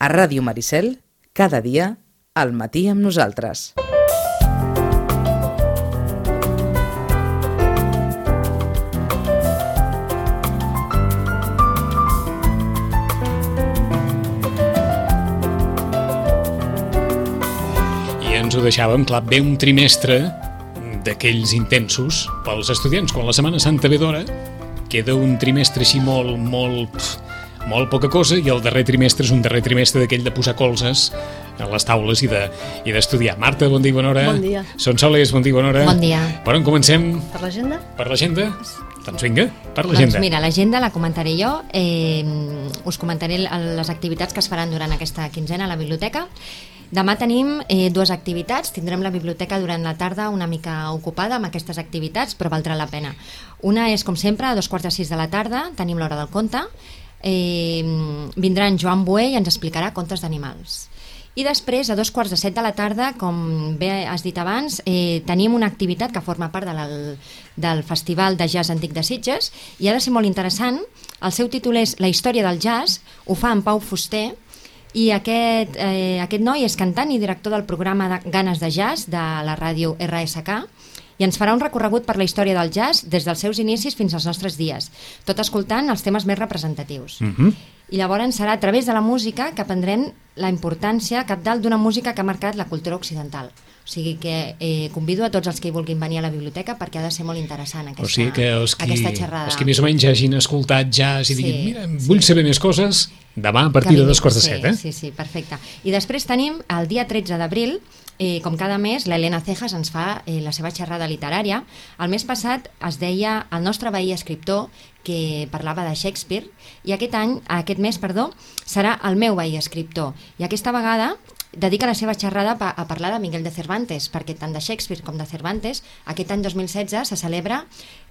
A Ràdio Maricel, cada dia, al matí amb nosaltres. I ens ho deixàvem clar, bé un trimestre d'aquells intensos pels estudiants. Quan la Setmana Santa ve d'hora, queda un trimestre així molt, molt, pf, molt poca cosa i el darrer trimestre és un darrer trimestre d'aquell de posar colzes a les taules i de- i d'estudiar. De, Marta, bon dia i bona hora. Bon dia. Son Soles, bon dia i bona hora. Bon dia. Per on comencem? Per l'agenda? Per l'agenda? Doncs vinga, per l'agenda. Doncs mira, l'agenda la comentaré jo. Eh, us comentaré les activitats que es faran durant aquesta quinzena a la biblioteca. Demà tenim eh, dues activitats. Tindrem la biblioteca durant la tarda una mica ocupada amb aquestes activitats, però valdrà la pena. Una és, com sempre, a dos quarts de sis de la tarda, tenim l'hora del conte. Eh, vindrà en Joan Bué i ens explicarà contes d'animals. I després, a dos quarts de set de la tarda, com bé has dit abans, eh, tenim una activitat que forma part de la, del Festival de Jazz Antic de Sitges i ha de ser molt interessant. El seu títol és La història del jazz, ho fa en Pau Fuster, i aquest, eh, aquest noi és cantant i director del programa de Ganes de Jazz de la ràdio RSK i ens farà un recorregut per la història del jazz des dels seus inicis fins als nostres dies, tot escoltant els temes més representatius. Mm -hmm. I llavors serà a través de la música que aprendrem la importància capdalt d'una música que ha marcat la cultura occidental. O sigui que eh, convido a tots els que hi vulguin venir a la biblioteca perquè ha de ser molt interessant aquesta, O sigui que els qui, aquesta xerrada. els qui més o menys hagin escoltat jazz i Sí, diguin, mira, sí. vull saber més coses, demà a Que partir de dos quarts de sí, set, eh? Sí, sí, perfecte. I després tenim el dia 13 d'abril, eh, com cada mes, l'Helena Cejas ens fa eh, la seva xerrada literària. El mes passat es deia El nostre veí escriptor, que parlava de Shakespeare, i aquest any, aquest mes, perdó, serà El meu veí escriptor. I aquesta vegada dedica la seva xerrada a parlar de Miguel de Cervantes, perquè tant de Shakespeare com de Cervantes, aquest any 2016 se celebra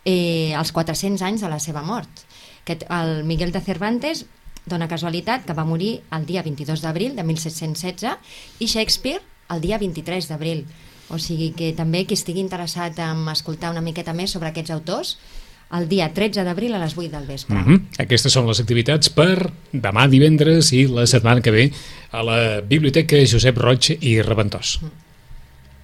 eh, els 400 anys de la seva mort. Aquest, el Miguel de Cervantes dona casualitat que va morir el dia 22 d'abril de 1716 i Shakespeare el dia 23 d'abril. O sigui que també qui estigui interessat en escoltar una miqueta més sobre aquests autors, el dia 13 d'abril a les 8 del vespre. Mm -hmm. Aquestes són les activitats per demà divendres i la setmana que ve a la Biblioteca Josep Roig i Reventós.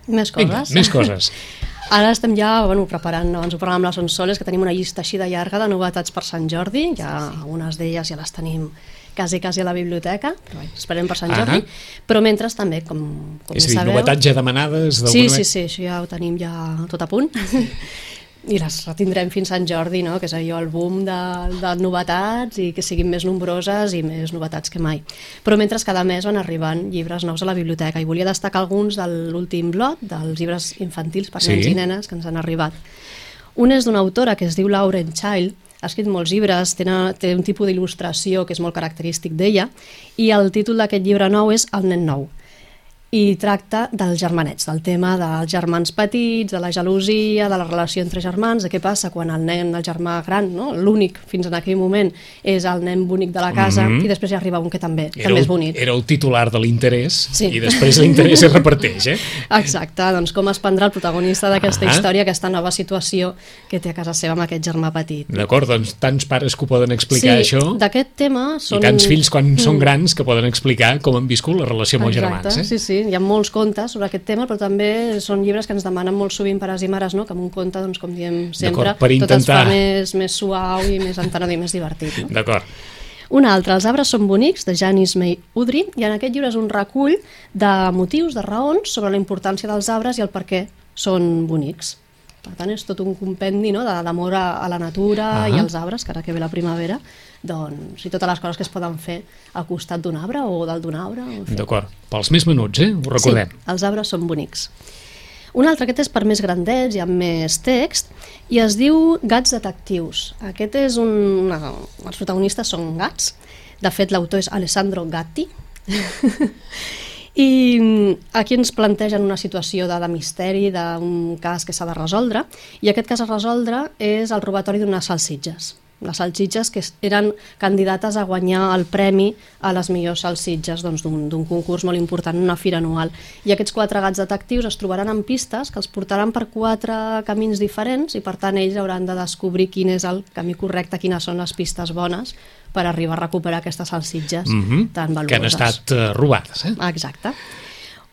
Més Vinga, coses? més coses. Ara estem ja bueno, preparant, ens ho parlàvem amb les Sonsoles, que tenim una llista així de llarga de novetats per Sant Jordi, ja algunes d'elles ja les tenim quasi, quasi a la biblioteca, però bé, esperem per Sant. Jordi, però mentre també, com, com És a ja dir, sabeu... novetats ja demanades Sí, sí, sí, això ja ho tenim ja tot a punt. I les retindrem fins Sant Jordi, no? que és allò el boom de, de novetats i que siguin més nombroses i més novetats que mai. Però mentre cada mes van arribant llibres nous a la biblioteca i volia destacar alguns de l'últim lot, dels llibres infantils per Sí. nens i nenes que ens han arribat. Un és d'una autora que es diu Lauren Child, ha escrit molts llibres, té, té un tipus d'il·lustració que és molt característic d'ella, i el títol d'aquest llibre nou és El nen nou i tracta dels germanets, del tema dels germans petits, de la gelosia, de la relació entre germans, de què passa quan el nen, el germà gran, no? l'únic fins en aquell moment, és el nen bonic de la casa, Mhm. i després hi arriba un que també, Era també el, és bonic. era el titular de l'interès Sí. i després l'interès es reparteix, eh? Exacte, doncs com es prendrà el protagonista d'aquesta Ah. història, aquesta nova situació que té a casa seva amb aquest germà petit. D'acord, doncs tants pares que ho poden explicar, sí, això, d'aquest tema són... i tants fills quan són grans que poden explicar com han viscut la relació amb els germans, eh? sí, sí, hi ha molts contes sobre aquest tema, però també són llibres que ens demanen molt sovint pares i mares, no? que amb un conte, doncs, com diem sempre, per tot es fa intentar. més, més suau i més entenedor i més divertit. No? D'acord. Un altre, Els arbres són bonics, de Janice May Udry, i en aquest llibre és un recull de motius, de raons sobre la importància dels arbres i el per què són bonics. Per tant, és tot un compendi no? de- d'amor a, a la natura Ah. i als arbres, que ara que ve la primavera, doncs, i totes les coses que es poden fer al costat d'un arbre o dalt d'un arbre. O en fi. D'acord. Pels més menuts, eh? Ho recordem. Sí, els arbres són bonics. Un altre, aquest és per més grandets i amb més text, i es diu Gats detectius. Aquest és un... Una, els protagonistes són gats. De fet, l'autor és Alessandro Gatti. I mm, aquí ens plantegen una situació de, de misteri, d'un cas que s'ha de resoldre, i aquest cas a resoldre és el robatori d'unes salsitges. Les salsitxes que eren candidates a guanyar el premi a les millors salsitxes doncs, d'un doncs, concurs molt important, una fira anual. I aquests quatre gats detectius es trobaran en pistes que els portaran per quatre camins diferents i per tant ells hauran de descobrir quin és el camí correcte, quines són les pistes bones per arribar a recuperar aquestes salsitxes mm -hmm. tan valuoses. Que han estat uh, robades, eh? Exacte.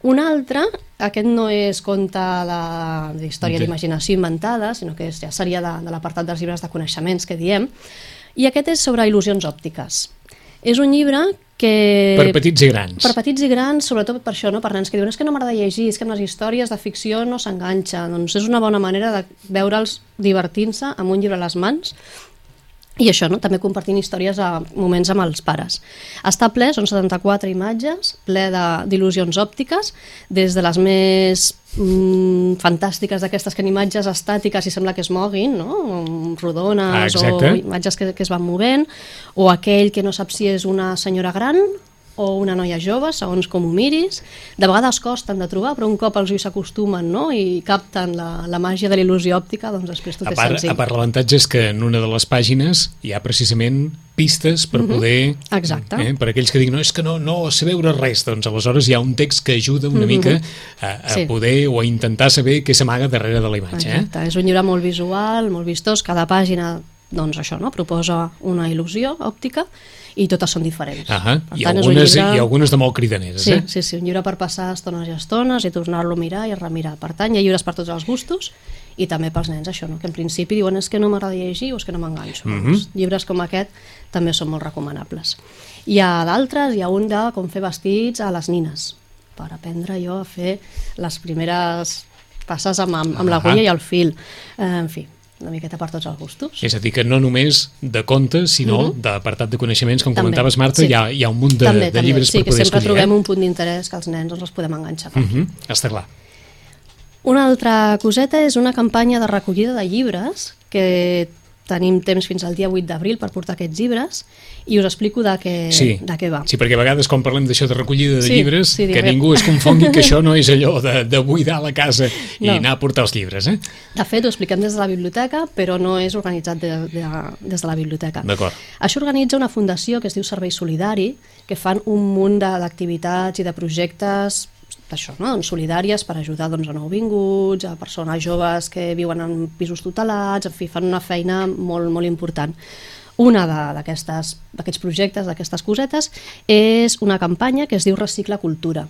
Un altre, aquest no és conte d'història sí. d'imaginació inventada, sinó que és, ja seria de, de l'apartat dels llibres de coneixements que diem, i aquest és sobre il·lusions òptiques. És un llibre que... Per petits i grans. Per petits i grans, sobretot per això, no? per nens que diuen és que no m'agrada llegir, és que amb les històries de ficció no s'enganxa. Doncs és una bona manera de veure'ls divertint-se amb un llibre a les mans i això, no? també compartint històries a moments amb els pares. Està ple, són 74 imatges, ple d'il·lusions òptiques, des de les més mm, fantàstiques d'aquestes que en imatges estàtiques i sembla que es moguin, no? rodones ah, o imatges que, que es van movent, o aquell que no sap si és una senyora gran o una noia jove, segons com ho miris. De vegades costen de trobar, però un cop els ulls s'acostumen no? i capten la, la màgia de l'il·lusió òptica, doncs després tot a part, és senzill. A part, l'avantatge és que en una de les pàgines hi ha precisament pistes per mm -hmm. poder... Exacte. Eh, per aquells que diuen, no, és que no, no sé veure res, doncs aleshores hi ha un text que ajuda una mm -hmm. mica a, a sí. poder o a intentar saber què s'amaga darrere de la imatge. Eh? Exacte, eh? és un llibre molt visual, molt vistós, cada pàgina doncs això, no? proposa una il·lusió òptica i totes són diferents. -huh. I, tant, algunes, llibre... I algunes de molt cridaneres, sí, eh? Sí, sí, un llibre per passar estones i estones i tornar-lo a mirar i a remirar. Per tant, hi ha llibres per tots els gustos i també pels nens, això, no? que en principi diuen és que no m'agrada llegir o és que no m'enganxo. Uh -huh. doncs, llibres com aquest també són molt recomanables. Hi ha d'altres, hi ha un de com fer vestits a les nines, per aprendre jo a fer les primeres passes amb, amb, amb l'agulla i el fil. Eh, en fi, una miqueta per tots els gustos. És a dir, que no només de contes, sinó mm -hmm. d'apartat de coneixements, com també, comentaves, Marta, sí. hi, ha, hi ha un munt de, també, de llibres sí, per poder escollir. Sí, que sempre escollir, trobem eh? un punt d'interès que els nens els podem enganxar. Mm -hmm. Està clar. Una altra coseta és una campanya de recollida de llibres que tenim temps fins al dia 8 d'abril per portar aquests llibres i us explico de què, sí, de què va. Sí, perquè a vegades quan parlem d'això de recollida de sí, llibres, sí, que ningú es confongui que això no és allò de, de buidar la casa i no. anar a portar els llibres. Eh? De fet, ho expliquem des de la biblioteca, però no és organitzat de, de, des de la biblioteca. D'acord. Això organitza una fundació que es diu Servei Solidari, que fan un munt d'activitats i de projectes això, no? doncs solidàries per ajudar doncs, a nouvinguts, a persones joves que viuen en pisos tutelats, en fi, fan una feina molt, molt important. Una d'aquests projectes, d'aquestes cosetes, és una campanya que es diu Recicla Cultura.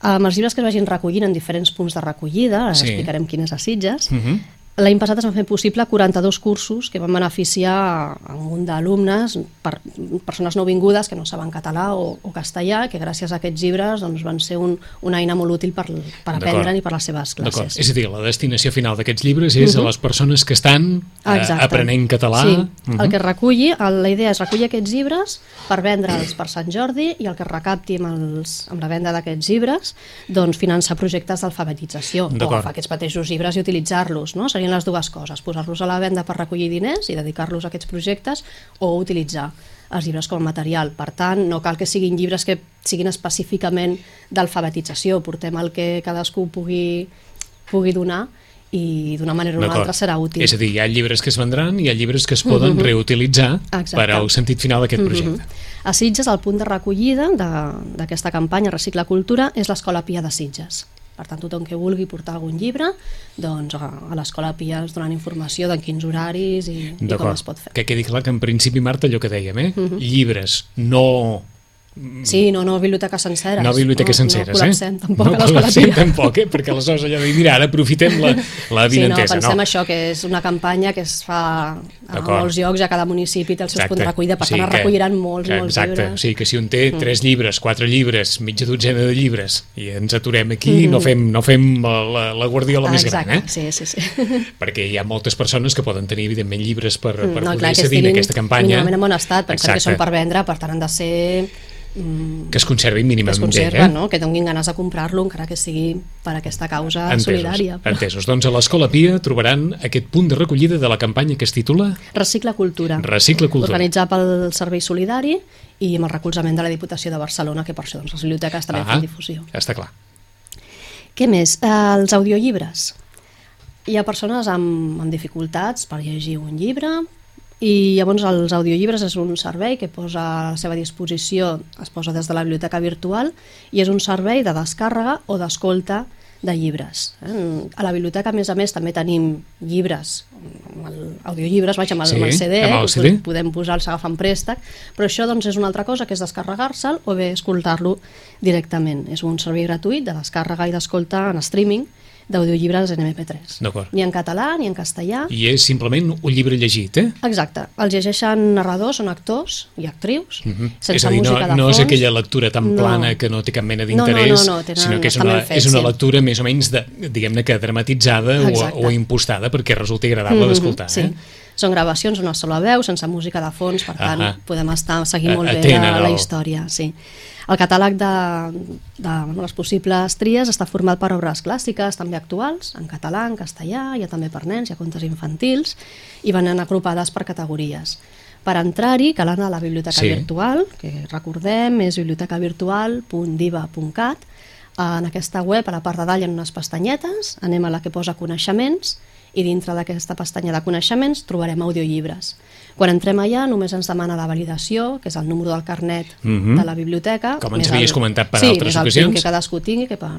Amb els llibres que es vagin recollint en diferents punts de recollida, ara sí. explicarem quines a Sitges, uh -huh. L'any passat es van fer possible 42 cursos que van beneficiar a un d'alumnes, per persones nouvingudes que no saben català o, o castellà, que gràcies a aquests llibres doncs, van ser un, una eina molt útil per, per aprendre'n i per les seves classes. És a dir, la destinació final d'aquests llibres és uh -huh. a les persones que estan eh, aprenent català. Sí, uh -huh. el que reculli, la idea és recollir aquests llibres per vendre'ls per Sant Jordi i el que recapti amb, els, amb la venda d'aquests llibres doncs finançar projectes d'alfabetització o agafar aquests mateixos llibres i utilitzar-los, no? Serien les dues coses, posar-los a la venda per recollir diners i dedicar-los a aquests projectes o utilitzar els llibres com a material. Per tant, no cal que siguin llibres que siguin específicament d'alfabetització, portem el que cadascú pugui, pugui donar i d'una manera o una altra serà útil. És a dir, hi ha llibres que es vendran i hi ha llibres que es poden mhm. -huh. reutilitzar Exacte. per al sentit final d'aquest mhm. projecte. A Sitges, el punt de recollida d'aquesta campanya Recicla Cultura és l'Escola Pia de Sitges. Per tant, tothom que vulgui portar algun llibre, doncs a, a l'Escola Pia ens donen informació de quins horaris i, i com es pot fer. Que quedi clar que en principi, Marta, allò que dèiem, eh? Uh mhm. -huh. llibres no Sí, no, no biblioteques senceres. No biblioteques no, senceres, no col·lapsem, eh? tampoc no col·lapsem tampoc, eh? Perquè aleshores allò de dir, mira, ara aprofitem la, la vinentesa. Sí, no, pensem no. això, que és una campanya que es fa a molts llocs, a cada municipi té els seus punts de recollida, per sí, tant es recolliran molts, que, molts exacte, llibres. Exacte, sí, que si un té mm. tres llibres, quatre llibres, mitja dotzena de llibres, i ens aturem aquí, mm -hmm. no fem, no fem la, la guardiola ah, més exacte, gran, eh? sí, sí, sí. Perquè hi ha moltes persones que poden tenir, evidentment, llibres per, per mm, no, poder clar, accedir a aquesta campanya. Mínimament en bon estat, pensem que són per vendre, per tant han de ser que es conservin mínimament que es conserva, eh? no? que donin ganes de comprar-lo encara que sigui per aquesta causa entesos, solidària. Entesos. Doncs a l'Escola Pia trobaran aquest punt de recollida de la campanya que es titula Recicla Cultura. Recicla Cultura. Organitzat pel Servei Solidari i amb el recolzament de la Diputació de Barcelona, que per això doncs, les biblioteques també ah, fan difusió. Està clar. Què més? Eh, els audiollibres. Hi ha persones amb, amb dificultats per llegir un llibre, I llavors els audiollibres és un servei que posa a la seva disposició, es posa des de la biblioteca virtual i és un servei de descàrrega o d'escolta de llibres. Eh? A la biblioteca, a més a més, també tenim llibres, amb el, audiollibres, vaig amb el, Sí, amb el CD, amb el eh? CD. podem posar-los agafant préstec, però això doncs, és una altra cosa, que és descarregar-se'l o bé escoltar-lo directament. És un servei gratuït de descàrrega i d'escolta en streaming d'audiollibres en MP3. D'acord. Ni en català ni en castellà. I és simplement un llibre llegit, eh? Exacte. Els llegeixen narradors, són actors i actrius, Mhm. sense és a dir, no, música de no fons. és aquella lectura tan No. plana que no té cap mena No, no, d'interès, no, no, tenen- sinó que és una, fets, és una sí. lectura més o menys, diguem-ne que dramatitzada o, Exacte. o impostada perquè resulti agradable Mhm, d'escoltar. Sí. Eh? Són gravacions una sola veu, sense música de fons, per tant, Ahà. podem estar seguir molt bé la, la història. Sí. El catàleg de, de bueno, les possibles tries està format per obres clàssiques, també actuals, en català, en castellà, hi ha també per nens, hi ha contes infantils, i van anar agrupades per categories. Per entrar-hi cal anar a la biblioteca Sí. virtual, que recordem és bibliotecavirtual.diva.cat. En aquesta web, a la part de dalt, hi ha unes pestanyetes, anem a la que posa coneixements, i dintre d'aquesta pestanya de coneixements trobarem audiollibres. Quan entrem allà només ens demana la validació, que és el número del carnet Mhm. de la biblioteca. Com ens havies el- comentat per sí, altres més el ocasions. PIN que cadascú tingui, que per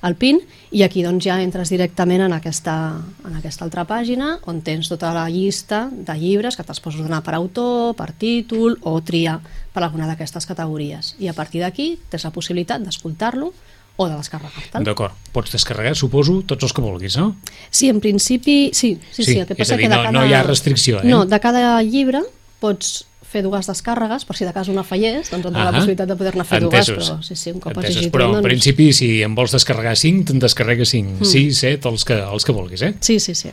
el PIN, i aquí doncs ja entres directament en aquesta, en aquesta altra pàgina on tens tota la llista de llibres que te'ls pots donar per autor, per títol o triar per alguna d'aquestes categories. I a partir d'aquí tens la possibilitat d'escoltar-lo o de descarregar-te'l. D'acord. Pots descarregar, suposo, tots els que vulguis, no? Sí, en principi, sí. sí, Sí, sí el que és passa a dir, que de no- cada... no hi ha restricció, eh? No, de cada llibre pots fer dues descàrregues, per si de cas una fallés, doncs tens la possibilitat de poder-ne fer dues, Entesos. però sí, sí, un cop Entesos. hagis Però en doncs... principi, si en vols descarregar 5, te'n descarregues 5, 6, 7, els que, els que vulguis, eh? Sí, sí, sí.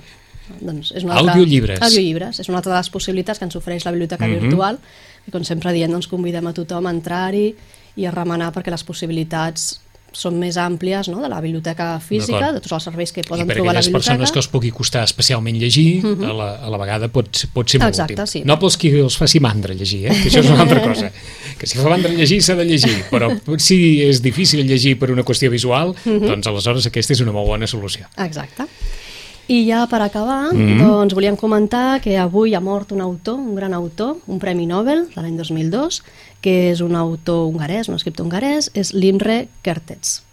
Doncs és una altra... Audiollibres. Audiollibres. És una altra de les possibilitats que ens ofereix la biblioteca Mhm. virtual i com sempre dient, doncs convidem a tothom a entrar-hi i a remenar perquè les possibilitats són més àmplies no? de la biblioteca física, de tots els serveis que I poden per trobar a la biblioteca. persones que els pugui costar especialment llegir, a, la, a la vegada pot, pot ser molt Exacte, útil. sí. No pels qui els faci mandra llegir, eh? que això és una altra cosa. Que si fa mandra llegir, s'ha de llegir, però si és difícil llegir per una qüestió visual, doncs aleshores aquesta és una molt bona solució. Exacte. I ja per acabar, Mhm. doncs volíem comentar que avui ha mort un autor, un gran autor, un Premi Nobel de l'any 2002, que és un autor hongarès, un escriptor hongarès, és l'Imre Kertész.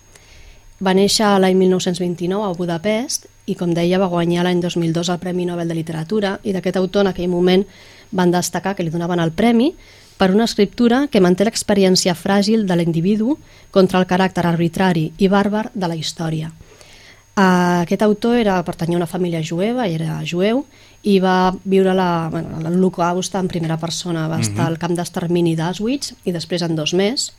Va néixer l'any 1929 a Budapest i, com deia, va guanyar l'any 2002 el Premi Nobel de Literatura i d'aquest autor en aquell moment van destacar que li donaven el premi per una escriptura que manté l'experiència fràgil de l'individu contra el caràcter arbitrari i bàrbar de la història. Uh, aquest autor era, pertanyia a una família jueva, era jueu, i va viure la- bueno, l'Holocaust en primera persona. Va estar al camp d'extermini d'Auschwitz i després en dos més.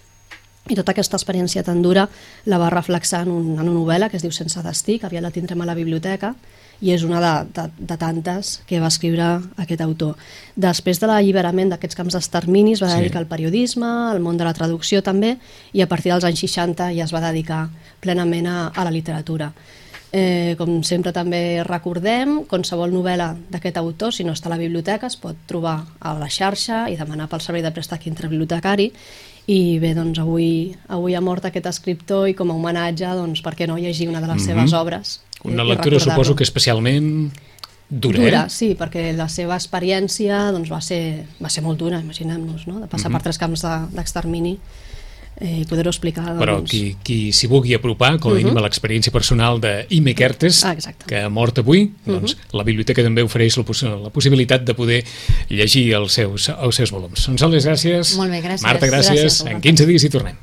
I tota aquesta experiència tan dura la va reflexar en, un, en una novel·la que es diu Sense destí, que aviat la tindrem a la biblioteca, i és una de, de, de tantes que va escriure aquest autor. Després de l'alliberament d'aquests camps d'exterminis va Sí. dedicar al periodisme, al món de la traducció també, i a partir dels anys 60 ja es va dedicar plenament a, a la literatura. Eh, com sempre també recordem, qualsevol novel·la d'aquest autor, si no està a la biblioteca, es pot trobar a la xarxa i demanar pel servei de préstec interbibliotecari i bé, doncs avui, avui ha mort aquest escriptor i com a homenatge, doncs per què no llegir una de les seves obres? Una i lectura suposo que especialment dura, Dura, eh? sí, perquè la seva experiència doncs, va, ser, va ser molt dura, imaginem-nos, no? de passar per tres camps de- d'extermini eh, i poder-ho explicar. Doncs... Però qui, qui s'hi vulgui apropar, com a mínim a l'experiència personal d'Ime Kertes, Ah, exacte. que ha mort avui, doncs la biblioteca també ofereix la, poss la possibilitat de poder llegir els seus, els seus volums. Doncs les gràcies. Molt bé, gràcies. Marta, gràcies. Gràcies en vosaltres. 15 dies hi tornem.